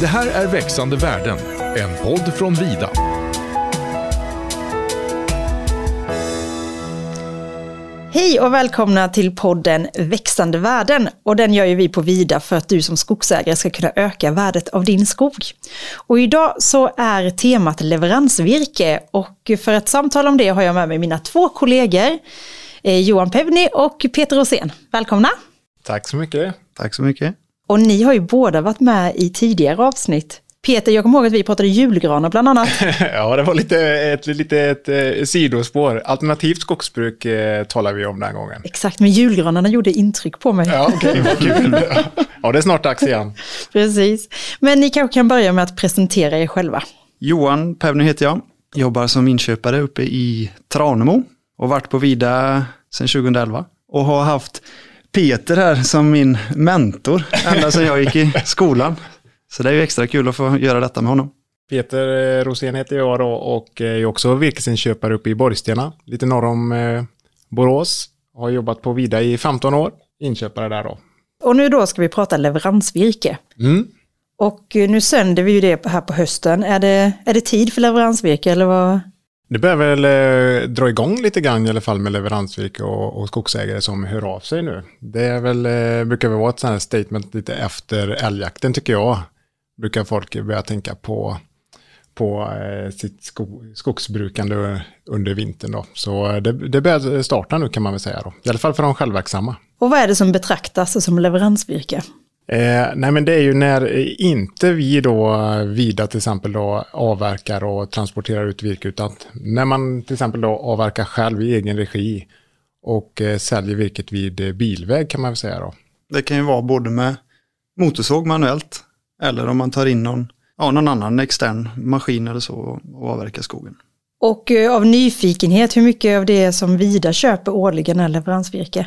Det här är Växande världen, en podd från Vida. Hej och välkomna till podden Växande värden. Och den gör ju vi på Vida för att du som skogsägare ska kunna öka värdet av din skog. Och idag så är temat leveransvirke och för att samtala om det har jag med mig mina två kollegor eh, Johan Pevny och Peter Rosén. Välkomna! Tack så mycket! Tack så mycket! Och ni har ju båda varit med i tidigare avsnitt. Peter, jag kommer ihåg att vi pratade julgranar bland annat. ja, det var lite ett, lite ett, ett eh, sidospår. Alternativt skogsbruk eh, talar vi om den gången. Exakt, men julgranarna gjorde intryck på mig. Ja, okej, okay, vad kul. ja, det är snart dags igen. Precis. Men ni kanske kan börja med att presentera er själva. Johan Pevny heter jag. Jobbar som inköpare uppe i Tranemo och varit på Vida sedan 2011. Och har haft Peter här som min mentor ända sedan jag gick i skolan. Så det är ju extra kul att få göra detta med honom. Peter eh, Rosén heter jag då och är också virkesinköpare uppe i Borgstena, lite norr om eh, Borås. Har jobbat på Vida i 15 år, inköpare där då. Och nu då ska vi prata leveransvirke. Mm. Och eh, nu sänder vi ju det här på hösten. Är det, är det tid för leveransvirke eller vad? Det börjar väl eh, dra igång lite grann i alla fall med leveransvirke och, och skogsägare som hör av sig nu. Det är väl, eh, brukar väl vara ett sånt här statement lite efter älgjakten tycker jag. Brukar folk börja tänka på, på eh, sitt sko, skogsbrukande under vintern då. Så eh, det, det börjar starta nu kan man väl säga då. I alla fall för de självverksamma. Och vad är det som betraktas som leveransvirke? Eh, nej men det är ju när inte vi då Vida till exempel då avverkar och transporterar ut virke utan när man till exempel då avverkar själv i egen regi och eh, säljer virket vid bilväg kan man väl säga då. Det kan ju vara både med motorsåg manuellt eller om man tar in någon, ja, någon annan extern maskin eller så och avverkar skogen. Och eh, av nyfikenhet, hur mycket av det som Vida köper årligen är leveransvirke?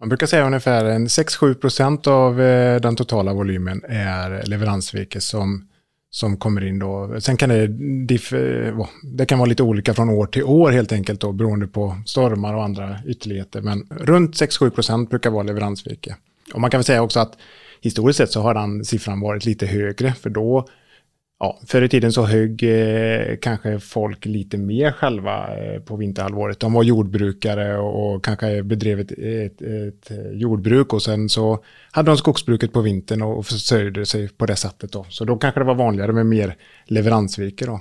Man brukar säga ungefär 6-7 av eh, den totala volymen är leveransvirke som, som kommer in då. Sen kan det, eh, det kan vara lite olika från år till år helt enkelt då, beroende på stormar och andra ytterligheter. Men runt 6-7 brukar vara leveransvirke. Och man kan väl säga också att historiskt sett så har den siffran varit lite högre, för då ja, förr i tiden så högg eh, kanske folk lite mer själva eh, på vinterhalvåret. De var jordbrukare och, och kanske bedrev ett, ett, ett, jordbruk och sen så hade de skogsbruket på vintern och, och försörjde sig på det sättet då. Så då kanske det var vanligare med mer leveransvirke då.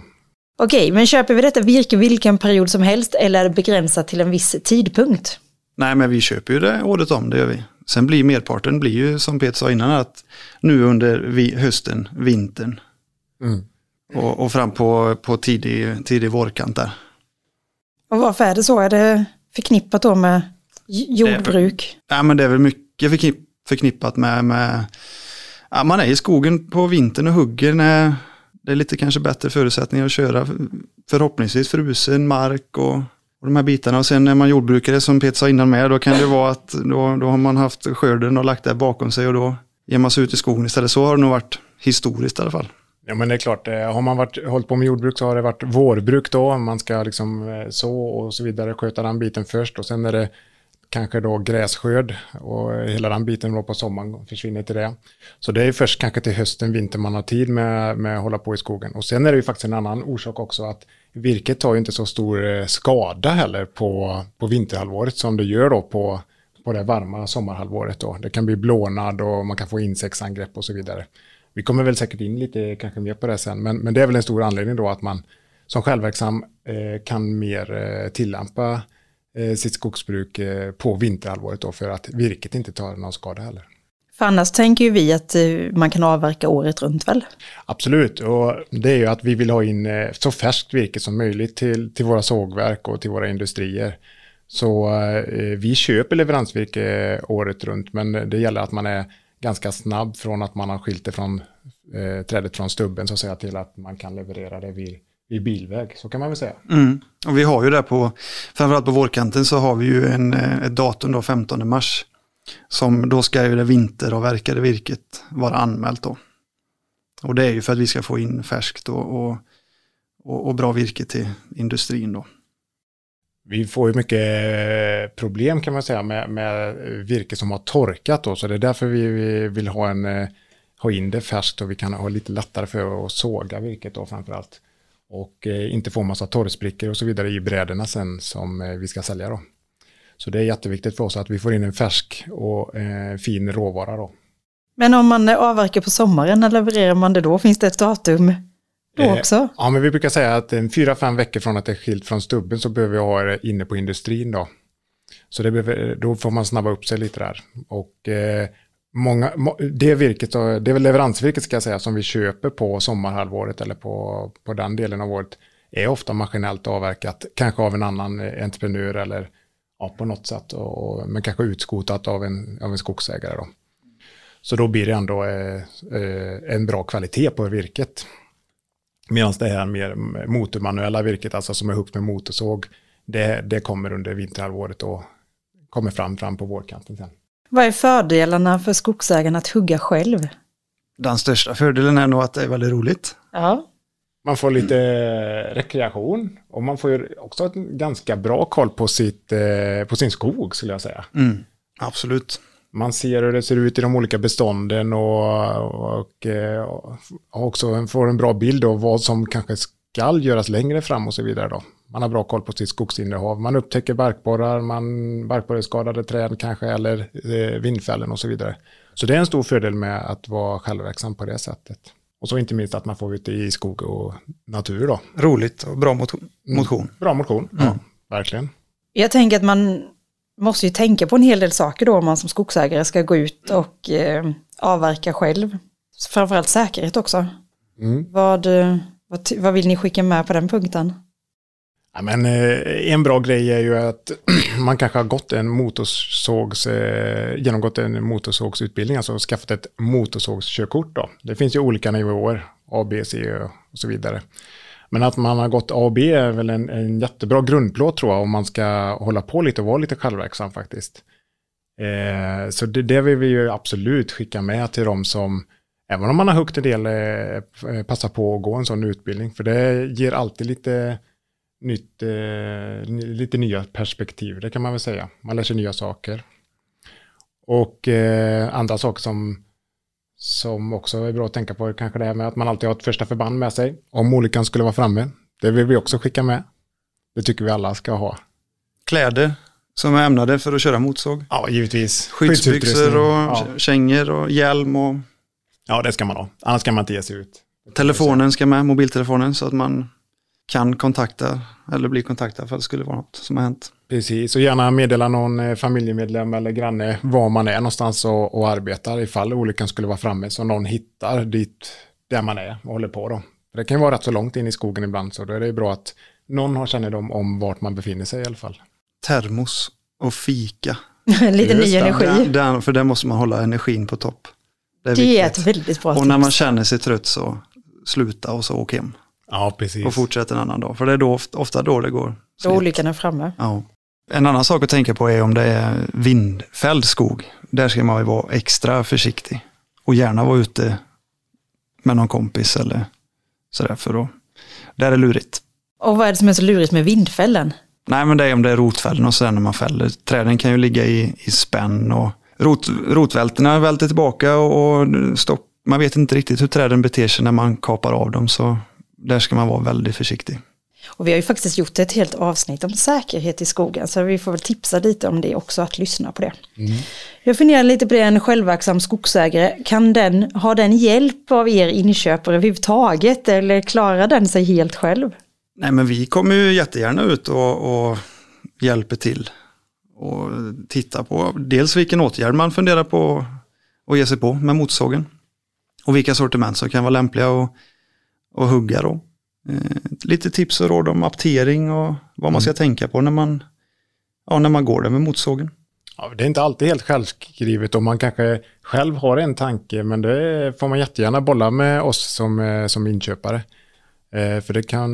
Okej, men köper vi detta virke vilken period som helst eller är det begränsat till en viss tidpunkt? Nej, men vi köper ju det året om, det gör vi. Sen blir merparten, blir ju som Peter sa innan, att nu under vi, hösten, vintern, Mm. Och, och, fram på, på tidig, tidig vårkant där. Och varför är det så? Är det förknippat då med jordbruk? Ja, men det är väl mycket förknipp, förknippat med, med ja, man är i skogen på vintern och hugger när det är lite kanske bättre förutsättningar att köra förhoppningsvis frusen mark och, och de här bitarna. Och sen när man jordbrukare som Peter sa innan med, då kan det vara att då, då har man haft skörden och lagt det bakom sig och då ger man sig ut i skogen istället. Så har det nog varit historiskt i alla fall. Ja men det är klart, eh, har man varit, hållit på med jordbruk så har det varit vårbruk då. Man ska liksom eh, så och så vidare, sköta den biten först och sen är det kanske då grässkörd och hela den biten då på sommaren försvinner till det. Så det är först kanske till hösten, vinter man har tid med, med att hålla på i skogen. Och sen är det ju faktiskt en annan orsak också att virket tar ju inte så stor eh, skada heller på, på vinterhalvåret som det gör då på, på det varma sommarhalvåret då. Det kan bli blånad och man kan få insektsangrepp och så vidare. Vi kommer väl säkert in lite kanske mer på det sen, men, men det är väl en stor anledning då att man som självverksam eh, kan mer eh, tillämpa eh, sitt skogsbruk eh, på vinterhalvåret då för att virket inte tar någon skada heller. För annars tänker ju vi att eh, man kan avverka året runt väl? Absolut, och det är ju att vi vill ha in eh, så färskt virke som möjligt till, till våra sågverk och till våra industrier. Så vi köper leveransvirke året runt, men det gäller att man är ganska snabb från att man har skilt det från eh, trädet från stubben så att säga till att man kan leverera det vid, vid bilväg. Så kan man väl säga. Mm. Och vi har ju det på, framförallt på vårkanten så har vi ju en, eh, ett datum då 15 mars. Som då ska ju det vinteravverkade virket vara anmält då. Och det är ju för att vi ska få in färskt och, och, och, och bra virke till industrin då vi får ju mycket eh, problem kan man säga med, med virke som har torkat då, så det är därför vi vill ha en, eh, ha in det färskt och vi kan ha lite lättare för att såga virket då framförallt. Och eh, inte få massa torrsprickor och så vidare i bräderna sen som eh, vi ska sälja då. Så det är jätteviktigt för oss att vi får in en färsk och eh, fin råvara då. Men om man avverkar på sommaren, när levererar man det då? Finns det ett datum då Eh, också? Ja, men vi brukar säga att en fyra, fem veckor från att det är skilt från stubben så behöver vi ha det inne på industrin då. Så det behöver, då får man snabba upp sig lite där. Och eh, många, må- det virket, det är leveransvirket ska jag säga, som vi köper på sommarhalvåret eller på, på den delen av året, är ofta maskinellt avverkat, kanske av en annan eh, entreprenör eller ja, på något sätt, och, men kanske utskotat av en, av en skogsägare. Då. Så då blir det ändå eh, eh, en bra kvalitet på virket. Medan det här mer motormanuella virket, alltså som är huggt med motorsåg, det, det kommer under vinterhalvåret och kommer fram, fram på vårkanten sen. Vad är fördelarna för skogsägaren att hugga själv? Den största fördelen är nog att det är väldigt roligt. Ja. Man får lite rekreation och man får ju också ett ganska bra koll på, sitt, eh, på sin skog skulle jag säga. Mm. Absolut. Man ser hur det ser ut i de olika bestånden och, och, eh, och också får en bra bild av vad som kanske ska göras längre fram och så vidare. Då. Man har bra koll på sitt skogsinnehav. Man upptäcker barkborrar, man barkborreskadade träd kanske eller eh, vindfällen och så vidare. Så det är en stor fördel med att vara självverksam på det sättet. Och så inte minst att man får ute i skog och natur då. Roligt och bra motion. motion. Bra motion, ja, verkligen. Jag tänker att man måste ju tänka på en hel del saker då om man som skogsägare ska gå ut och eh, avverka själv. Framförallt säkerhet också. Mm. Vad, eh, vad, vad vill ni skicka med på den punkten? Ja, men, eh, en bra grej är ju att man kanske har gått en motorsågs, eh, genomgått en motorsågsutbildning, alltså skaffat ett motorsågskörkort. Då. Det finns ju olika nivåer, A, B, C och så vidare. Men att man har gått A och B är väl en, en jättebra grundplåt tror jag, om man ska hålla på lite och vara lite självverksam faktiskt. Eh, så det, det vill vi ju absolut skicka med till de som, även om man har högt en del, eh, eh, passa på att gå en sån utbildning. För det ger alltid lite nytt, eh, lite nya perspektiv, det kan man väl säga. Man lär sig nya saker. Och eh, andra saker som, som också är bra att tänka på kanske det här med att man alltid har ett första förband med sig. Om olyckan skulle vara framme. Det vill vi också skicka med. Det tycker vi alla ska ha. Kläder som är ämnade för att köra motorsåg. Ja, givetvis. Skyddsbyxor och Ja. kängor och hjälm och ja, det ska man ha. Annars kan man inte ge sig ut. telefonen ska med, mobiltelefonen så att man kan kontakta eller bli kontaktad för att det skulle vara något som har hänt. Precis, och gärna meddela någon eh, familjemedlem eller granne var man är någonstans och, och arbetar ifall olyckan skulle vara framme så någon hittar dit där man är och håller på då. Det kan ju vara rätt så långt in i skogen ibland så då är det ju bra att någon har kännedom om vart man befinner sig i alla fall. Termos och fika. Lite ny energi. Den, den, för där måste man hålla energin på topp. Det är Det är ett väldigt bra Och när man tips. känner sig trött så sluta och så åk hem. Ja, precis. Och fortsätt en annan dag. För det är då, ofta då det går. Då olyckan är framme. Ja. En annan sak att tänka på är om det är vindfälld skog. Där ska man ju vara extra försiktig. Och gärna vara ute med någon kompis eller sådär för att, där är lurigt. Och vad är det som är så lurigt med vindfällen? Nej men det är om det är rotfällen och sådär när man fäller. Träden kan ju ligga i, i spänn och rot, rotvältorna välter tillbaka och, och stopp. Man vet inte riktigt hur träden beter sig när man kapar av dem så där ska man vara väldigt försiktig. Och vi har ju faktiskt gjort ett helt avsnitt om säkerhet i skogen, så vi får väl tipsa lite om det också, att lyssna på det. Jag funderar lite på det, en självverksam skogsägare, kan den, ha den hjälp av er inköpare överhuvudtaget, eller klarar den sig helt själv? Nej men vi kommer ju jättegärna ut och, och hjälper till. Och tittar på dels vilken åtgärd man funderar på att ge sig på med motorsågen. Och vilka sortiment som kan vara lämpliga att, att hugga då. Lite tips och råd om aptering och vad man ska tänka på när man, ja, när man går där med motorsågen. Ja, det är inte alltid helt självskrivet och man kanske själv har en tanke men det får man jättegärna bolla med oss som, eh, som inköpare. Eh, för det kan,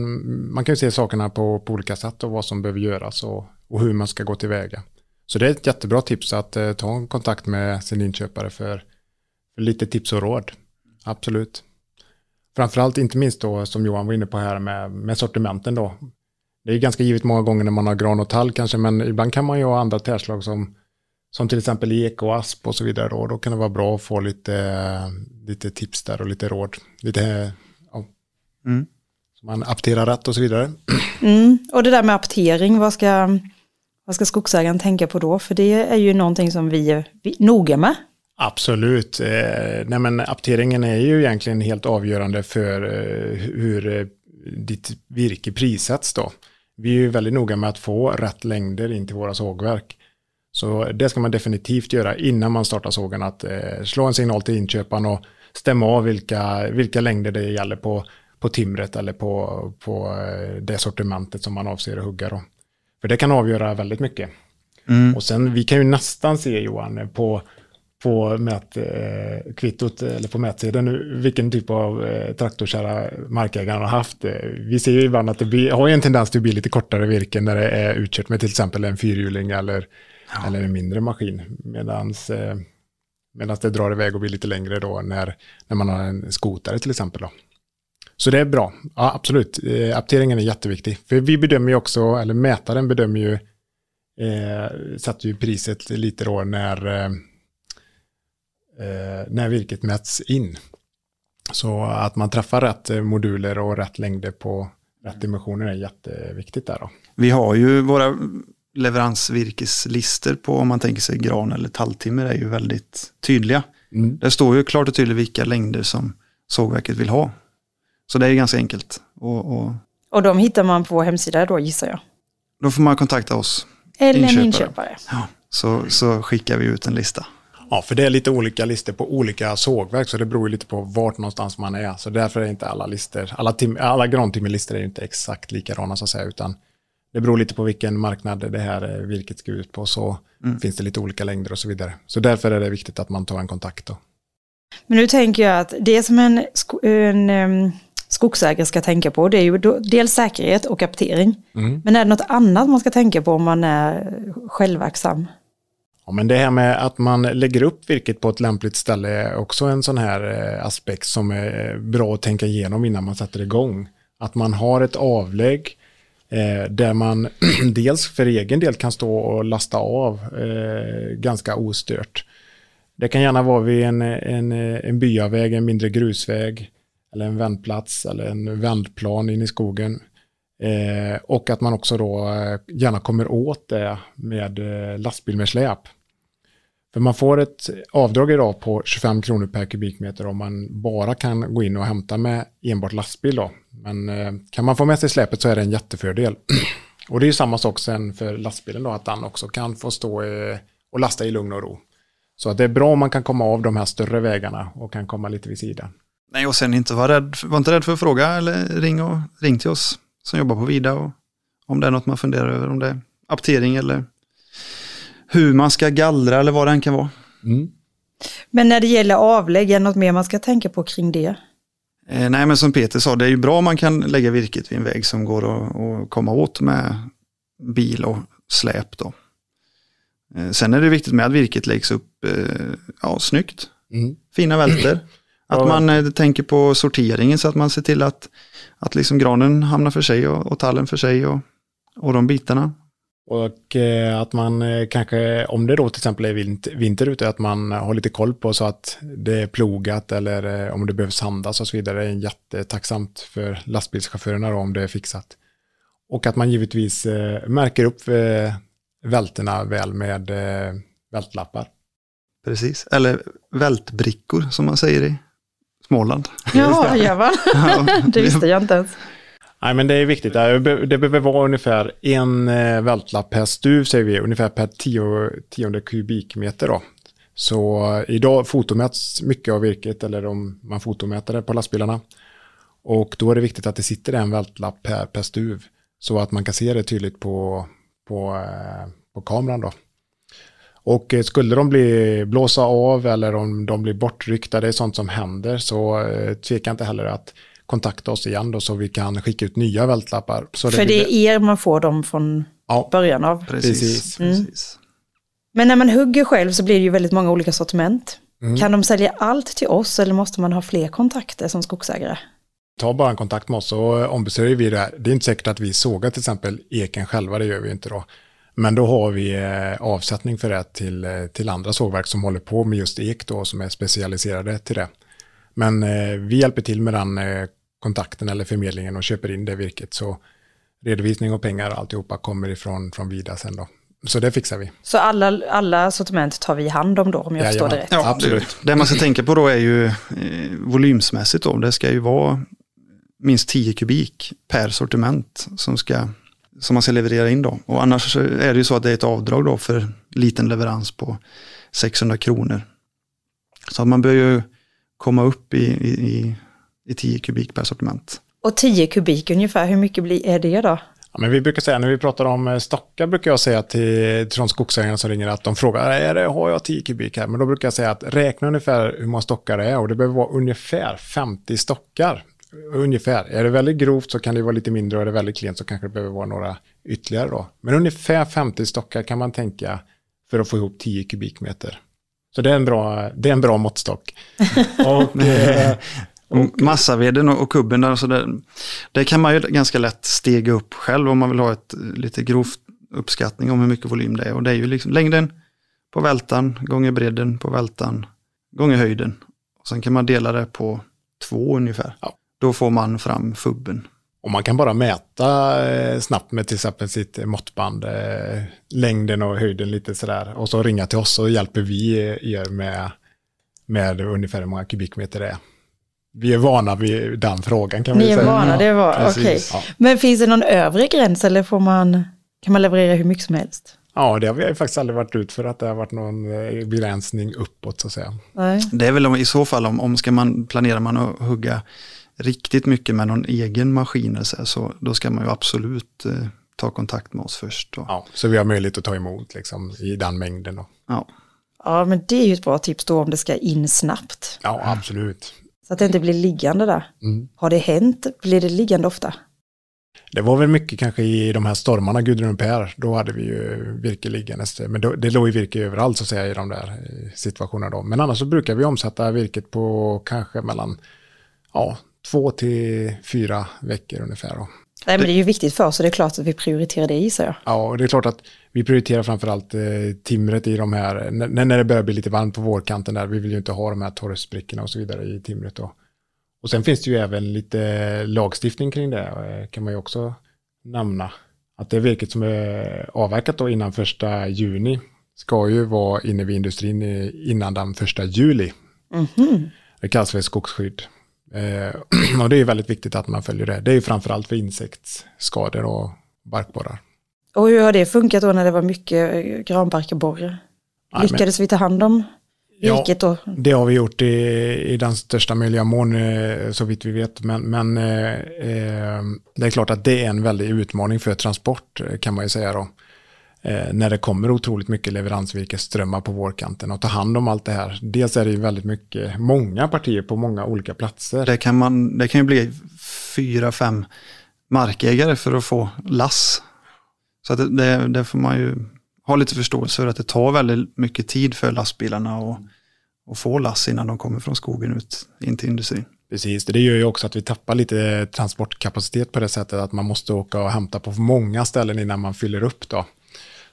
man kan ju se sakerna på, på olika sätt och vad som behöver göras och, och hur man ska gå tillväga. Så det är ett jättebra tips att eh, ta en kontakt med sin inköpare för, för lite tips och råd. Absolut. Framförallt inte minst då som Johan var inne på här med, med sortimenten då. Det är ganska givet många gånger när man har gran och tall kanske men ibland kan man ju ha andra träslag som som till exempel ek och asp och så vidare. Då, då kan det vara bra att få lite, lite tips där och lite råd. Lite, ja, Mm. så man apterar rätt och så vidare. Mm. Och det där med aptering, vad ska, vad ska skogsägaren tänka på då? För det är ju någonting som vi är vi- noga med. Absolut. Eh, nej men apteringen är ju egentligen helt avgörande för eh, hur eh, ditt virke prissätts då. Vi är ju väldigt noga med att få rätt längder in till våra sågverk. Så det ska man definitivt göra innan man startar sågen, att slå en signal till inköparen och stämma av vilka, vilka längder det gäller på, på timret eller på, på det sortimentet som man avser att hugga då. För det kan avgöra väldigt mycket. Mm. Och sen, vi kan ju nästan se Johan på, på mätkvittot eh, eller på mätsidan nu, vilken typ av eh, traktorkärra markägaren har haft. Eh, Vi ser ju ibland att det blir, har ju en tendens till att bli lite kortare virken när det är utkört med till exempel en fyrhjuling eller, eller en mindre maskin. Medans, medans det drar iväg och blir lite längre då när, när man har en skotare till exempel. Då. Så det är bra, ja absolut. Apteringen är jätteviktig. För vi bedömer ju också, eller mätaren bedömer ju eh, satte ju priset lite då när, när virket mäts in. Så att man träffar rätt eh, moduler och rätt längder på rätt dimensioner är jätteviktigt där då. Vi har ju våra leveransvirkeslistor på om man tänker sig gran eller talltimmer är ju väldigt tydliga. Mm. Det står ju klart och tydligt vilka längder som sågverket vill ha. Så det är ganska enkelt. Och, och Och de hittar man på hemsidan då gissar jag. då får man kontakta oss. Eller Inköpare. en inköpare. Ja, så, så skickar vi ut en lista. Ja, för det är lite olika listor på olika sågverk, så det beror ju lite på vart någonstans man är. Så därför är inte alla listor, alla, tim, alla grantimmerlistor är inte exakt likadana så att säga, utan det beror lite på vilken marknad det här eh, virket ska ut på, så finns det lite olika längder och så vidare. Så därför är det viktigt att man tar en kontakt då. Men nu tänker jag att det som en, en em, skogsägare ska tänka på det är ju dels säkerhet och aptering. Mm. Men är det något annat man ska tänka på om man är självverksam? Ja, men det här med att man lägger upp virket på ett lämpligt ställe är också en sån här eh, aspekt som är eh, bra att tänka igenom innan man sätter igång. Att man har ett avlägg eh, där man dels för egen del kan stå och lasta av eh, ganska ostört. Det kan gärna vara vid en, en, eh, en byaväg, en mindre grusväg eller en vändplats eller en vändplan in i skogen. Eh, och att man också då eh, gärna kommer åt det med eh, lastbil med släp. För man får ett avdrag idag på 25 kronor per kubikmeter om man bara kan gå in och hämta med enbart lastbil. Då. Men eh, kan man få med sig släpet så är det en jättefördel. och det är ju samma sak sen för lastbilen då, att den också kan få stå eh, och lasta i lugn och ro. Så att det är bra om man kan komma av de här större vägarna och kan komma lite vid sidan. Nej, och sen inte vara rädd, var inte rädd för att fråga eller ring, och, ring till oss som jobbar på Vida och om det är något man funderar över, om det är aptering eller hur man ska gallra eller vad det än kan vara. Mm. Men när det gäller avlägg, är det något mer man ska tänka på kring det? Eh, nej, men som Peter sa, det är ju bra om man kan lägga virket vid en väg som går att, att komma åt med bil och släp. Då. Eh, sen är det viktigt med att virket läggs upp eh, ja, snyggt, Mm. fina välter. Att man eh, tänker på sorteringen så att man ser till att, att liksom granen hamnar för sig och, och tallen för sig och, och de bitarna. Och eh, att man eh, kanske, om det då till exempel är vinter, ute, att man har lite koll på så att det är plogat eller eh, om det behöver sandas och så vidare. Det är jättetacksamt för lastbilschaufförerna då, om det är fixat. Och att man givetvis märker upp välterna väl med vältlappar. Precis, eller vältbrickor som man säger i Småland. Ja, man? Ja, Det visste jag inte ens. Nej, men det är viktigt. Det behöver vara ungefär en eh, vältlapp per stuv, säger vi, ungefär per tio, tionde kubikmeter. Då. Så eh, idag fotomäts mycket av virket, eller om man fotomäter det på lastbilarna. Och då är det viktigt att det sitter en vältlapp per, per stuv, så att man kan se det tydligt på, på, eh, på kameran. Då. Och eh, skulle de bli blåsa av eller om de blir bortryckta, det är sånt som händer, så eh, tveka inte heller att kontakta oss igen då så vi kan skicka ut nya vältlappar. Så För det blir- är er man får dem från Ja, början av. Precis. Precis. precis. Men när man hugger själv så blir det ju väldigt många olika sortiment. Mm. Kan de sälja allt till oss eller måste man ha fler kontakter som skogsägare? ta bara en kontakt med oss så ombesörjer vi det här. Det är inte säkert att vi sågar till exempel eken själva, det gör vi inte då. Men då har vi eh, avsättning för det till, eh, till andra sågverk som håller på med just ek då, som är specialiserade till det. Men eh, vi hjälper till med den kontakten eller förmedlingen och köper in det virket. Så redovisning och pengar och alltihopa kommer ifrån från Vida sen då. Så det fixar vi. Så alla, alla sortiment tar vi hand om då, om jag förstår det rätt? Ja, absolut. Det man ska tänka på då är ju eh, volymsmässigt då. Det ska ju vara minst 10 kubik per sortiment som, ska, som man ska leverera in då. Och annars är det ju så att det är ett avdrag då för liten leverans på 600 kronor. Så att man bör ju komma upp i, i, i 10 kubik per sortiment. Och 10 kubik ungefär, hur mycket blir, är det då? Ja, men vi brukar säga, när vi pratar om eh, stockar, brukar jag säga till, till de skogsägarna som ringer att de frågar, är det, har jag 10 kubik här? Men då brukar jag säga att räkna ungefär hur många stockar det är och det behöver vara ungefär 50 stockar. Ungefär. Är det väldigt grovt så kan det vara lite mindre och är det väldigt klent så kanske det behöver vara några ytterligare då. Men ungefär 50 stockar kan man tänka för att få ihop 10 kubikmeter. Så det är en bra, det är en bra måttstock. och, eh, och massaveden och kubben där, så det, det kan man ju ganska lätt stega upp själv om man vill ha ett lite grovt uppskattning om hur mycket volym det är. Och det är ju liksom längden på vältan gånger bredden på vältan gånger höjden. Och sen kan man dela det på två ungefär. Ja. Då får man fram fubben. Och man kan bara mäta eh, snabbt med till exempel sitt måttband, eh, längden och höjden lite sådär. Och så ringa till oss så hjälper vi er med, med ungefär hur många kubikmeter det är. Vi är vana vid den frågan kan Ni vi är säga. vana, det var okej. precis. Ja. Men finns det någon övre gräns eller får man, kan man leverera hur mycket som helst? ja, det har vi faktiskt aldrig varit ut för att det har varit någon eh, begränsning uppåt så att säga. Nej. Det är väl om, i så fall om, om ska man, planerar man att hugga riktigt mycket med någon egen maskin eller så, här, så då ska man ju absolut eh, ta kontakt med oss först. Och, Ja, så vi har möjlighet att ta emot liksom, i den mängden. Då. ja. Ja, men det är ju ett bra tips då om det ska in snabbt. Ja, absolut. Så att det inte blir liggande där. Mm. Har det hänt? Blir det liggande ofta? Det var väl mycket kanske i de här stormarna, Gudrun och Per, då hade vi ju virke liggandes. Men då, det låg ju virke överallt så att säga i de där eh, situationerna då. Men annars så brukar vi omsätta virket på kanske mellan ja, två till fyra veckor ungefär. Då. Nej, men det är ju viktigt för oss och det är klart att vi prioriterar det gissar jag. Ja, och det är klart att vi prioriterar framförallt eh, timret i de här, när, när det börjar bli lite varmt på vårkanten där, vi vill ju inte ha de här torrsprickorna och så vidare i timret då. Och sen finns det ju även lite lagstiftning kring det, eh, kan man ju också nämna. Att det virket som är avverkat då innan första juni ska ju vara inne vid industrin innan den första juli. Mhm. Det kallas för skogsskydd. Eh, och det är väldigt viktigt att man följer det. Det är framförallt för insektsskador och barkborrar. Och hur har det funkat då när det var mycket granbarkborre? Lyckades vi ta hand om Ja. virket då? Det har vi gjort i, i den största möjliga mån eh, så vitt vi vet. Men, men eh, eh, det är klart att det är en väldig utmaning för transport eh, kan man ju säga då. Eh, när det kommer otroligt mycket leveransvirkesströmmar på vårkanten och ta hand om allt det här. Dels är det ju väldigt mycket, många partier på många olika platser. Det, kan man, det kan ju bli fyra, fem markägare för att få lass. Så det, det, det får man ju ha lite förståelse för att det tar väldigt mycket tid för lastbilarna att att få lass innan de kommer från skogen ut in till industrin. Precis, det gör ju också att vi tappar lite transportkapacitet på det sättet att man måste åka och hämta på många ställen innan man fyller upp då.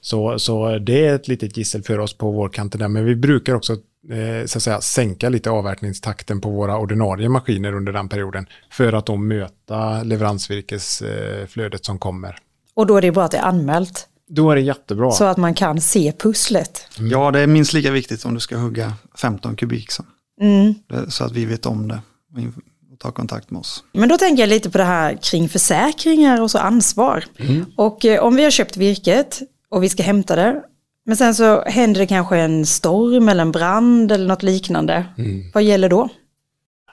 Så, så det är ett litet gissel för oss på vårkanten där, men vi brukar också eh, så att säga, sänka lite avverkningstakten på våra ordinarie maskiner under den perioden för att då möta leveransvirkesflödet som kommer. Och då är det bra att det är anmält Då är det jättebra. så att man kan se pusslet. Ja, det är minst lika viktigt om du ska hugga 15 kubik så, Mm. så att vi vet om det och in- och ta kontakt med oss. Men då tänker jag lite på det här kring försäkringar och så ansvar. Och eh, om vi har köpt virket och vi ska hämta det, men sen så händer det kanske en storm eller en brand eller något liknande. Vad gäller då?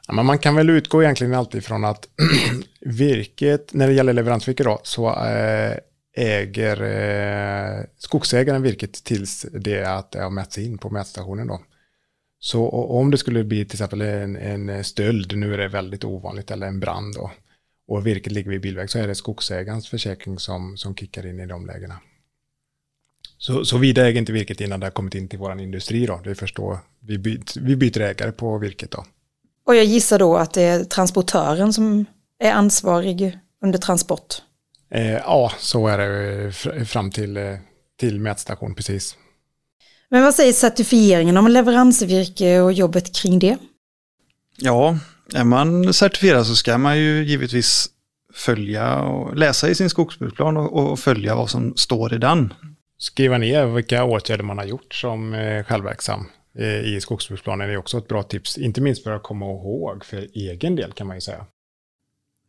Ja, men man kan väl utgå egentligen alltid från att virket, när det gäller leveransvirke då, så eh, äger eh, skogsägaren virket tills det att det har mätts in på mätstationen då. Så om det skulle bli till exempel en, en stöld, nu är det väldigt ovanligt, eller en brand då, och virket ligger vid bilväg, så är det skogsägarens försäkring som, som kickar in i de lägena. Så, så vi äger inte virket innan det har kommit in till vår industri då, det är först då vi, byt, vi byter ägare på virket då. Och jag gissar då att det är transportören som är ansvarig under transport. Eh, ja, så är det eh, fr- fram till, eh, till mätstation, precis. Men vad säger certifieringen om leveransvirke och jobbet kring det? Ja, är man certifierad så ska man ju givetvis följa och läsa i sin skogsbruksplan och, och följa vad som står i den. Skriva ner vilka åtgärder man har gjort som eh, självverksam eh, i skogsbruksplanen är också ett bra tips. Inte minst för att komma ihåg för egen del kan man ju säga.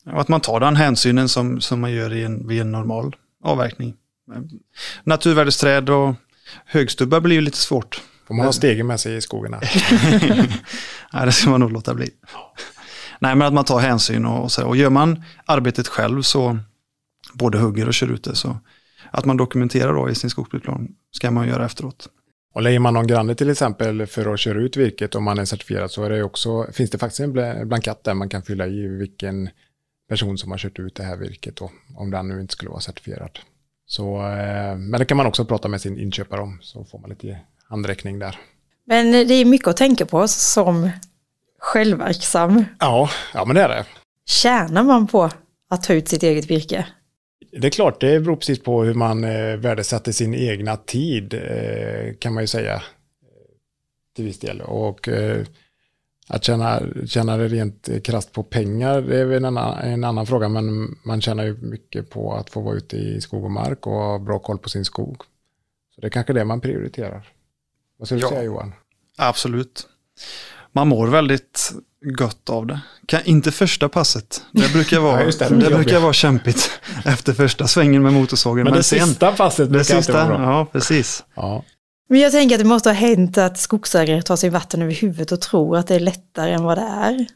Och att man tar den hänsynen som, som man gör i en, vid en normal avverkning. Naturvärdesträd och högstubbar blir ju lite svårt. Får man ha stegen med sig i skogen? Nej, det ska man nog låta bli. Nej, men att man tar hänsyn och, så. Och gör man arbetet själv så både hugger och kör ut det. Så att man dokumenterar då i sin skogsbruksplan ska man göra efteråt. Och lägger man någon granne till exempel för att köra ut virket om man är certifierad så är det också, finns det faktiskt en blankett där man kan fylla i vilken person som har kört ut det här virket då, om den nu inte skulle vara certifierad. Så, eh, men det kan man också prata med sin inköpare om, så får man lite handräckning där. Men det är mycket att tänka på som självverksam. Ja, ja men det är det. Tjänar man på att ta ut sitt eget virke? Det är klart, det beror precis på hur man eh, värdesätter sin egna tid, eh, kan man ju säga. Till viss del. Och eh, att tjäna, tjäna det rent krasst på pengar, det är väl en annan, en annan fråga, men man tjänar ju mycket på att få vara ute i skog och mark och ha bra koll på sin skog. Så det är kanske det man prioriterar. Vad skulle du ja, säga Johan? Absolut. Man mår väldigt gott av det. Kan, inte första passet. Det brukar vara, ja, det, det brukar vara kämpigt efter första svängen med motorsågen. Men, men det sen, sista passet det sista, vara bra. Ja, precis. Ja. Men jag tänker att det måste ha hänt att skogsägare tar sig vatten över huvudet och tror att det är lättare än vad det är.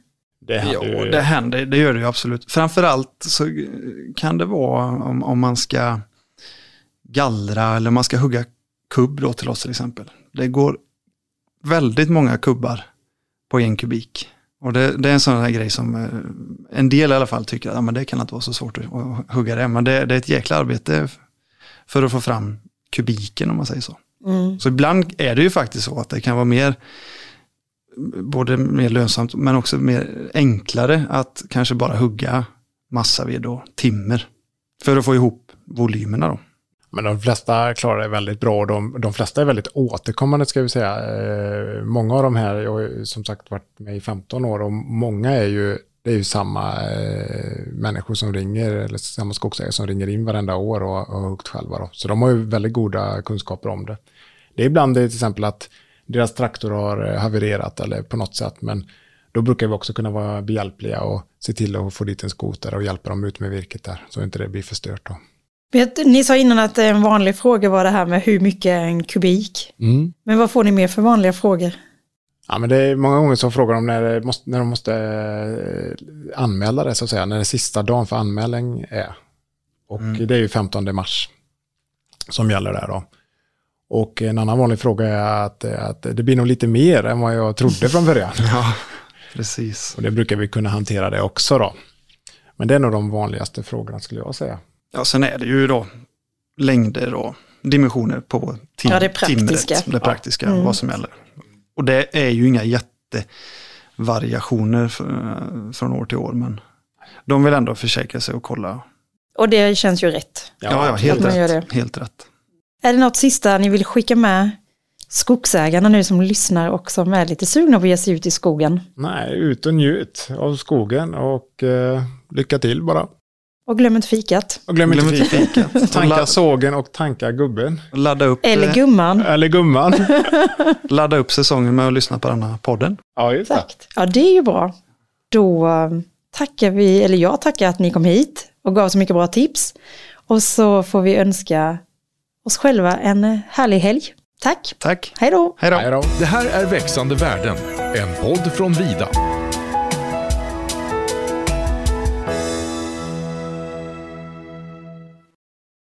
Det händer, jo, det händer, det gör det ju absolut. Framförallt så kan det vara om, om man ska gallra eller man ska hugga kubb då till oss till exempel. Det går väldigt många kubbar på en kubik. Och det, det är en sån här grej som eh, en del i alla fall tycker att ja, men det kan inte vara så svårt att, att hugga det. Men det, det, är ett jäkla arbete för att få fram kubiken om man säger så. Mm. Så ibland är det ju faktiskt så att det kan vara mer både mer lönsamt men också mer enklare att kanske bara hugga massaved och timmer för att få ihop volymerna då. Men de flesta klarar det väldigt bra och de, de flesta är väldigt återkommande ska vi säga. Eh, många av de här, jag har som sagt varit med i 15 år och många är ju, det är ju samma eh, människor som ringer, eller samma skogsägare som ringer in varenda år och har huggt själva. Då. Så de har ju väldigt goda kunskaper om det. Det är ibland det till exempel att deras traktor har eh, havererat eller på något sätt, men då brukar vi också kunna vara behjälpliga och se till att få dit en skoter och hjälpa dem ut med virket där, så inte det blir förstört. Då. Ni sa innan att en vanlig fråga var det här med hur mycket är en kubik. Mm. Men vad får ni mer för vanliga frågor? Ja, men det är många gånger som frågar om när, måste, när de måste eh, anmäla det, så att säga, när det sista dagen för anmälan är. Och mm. det är ju 15 mars som gäller där då. Och en annan vanlig fråga är att, att det blir nog lite mer än vad jag trodde från början. ja, precis. Och det brukar vi kunna hantera det också då. Men det är nog de vanligaste frågorna skulle jag säga. Ja, sen är det ju då längder och dimensioner på tim ja, det praktiska, timret, det praktiska mm. vad som gäller. Och det är ju inga jättevariationer från år till år, men de vill ändå försäkra sig och kolla. Och det känns ju rätt. Ja, ja helt, rätt, helt rätt. Är det något sista ni vill skicka med skogsägarna nu som lyssnar och som är lite sugna på att ge sig ut i skogen? Nej, ut och njut av skogen och eh, lycka till bara. Och glöm inte fikat. Och glöm, glöm inte fikat. tanka sågen och tanka gubben. Ladda upp. Eller eh, gumman. Eller gumman. Ladda upp säsongen med att lyssna på den här podden. Ja, just det. Ja, det är ju bra. Då eh, tackar vi, eller jag tackar att ni kom hit och gav så mycket bra tips. Och så får vi önska oss själva en härlig helg. Tack. Tack. Hej då. Hej då. Det här är Växande värden, en podd från Vida.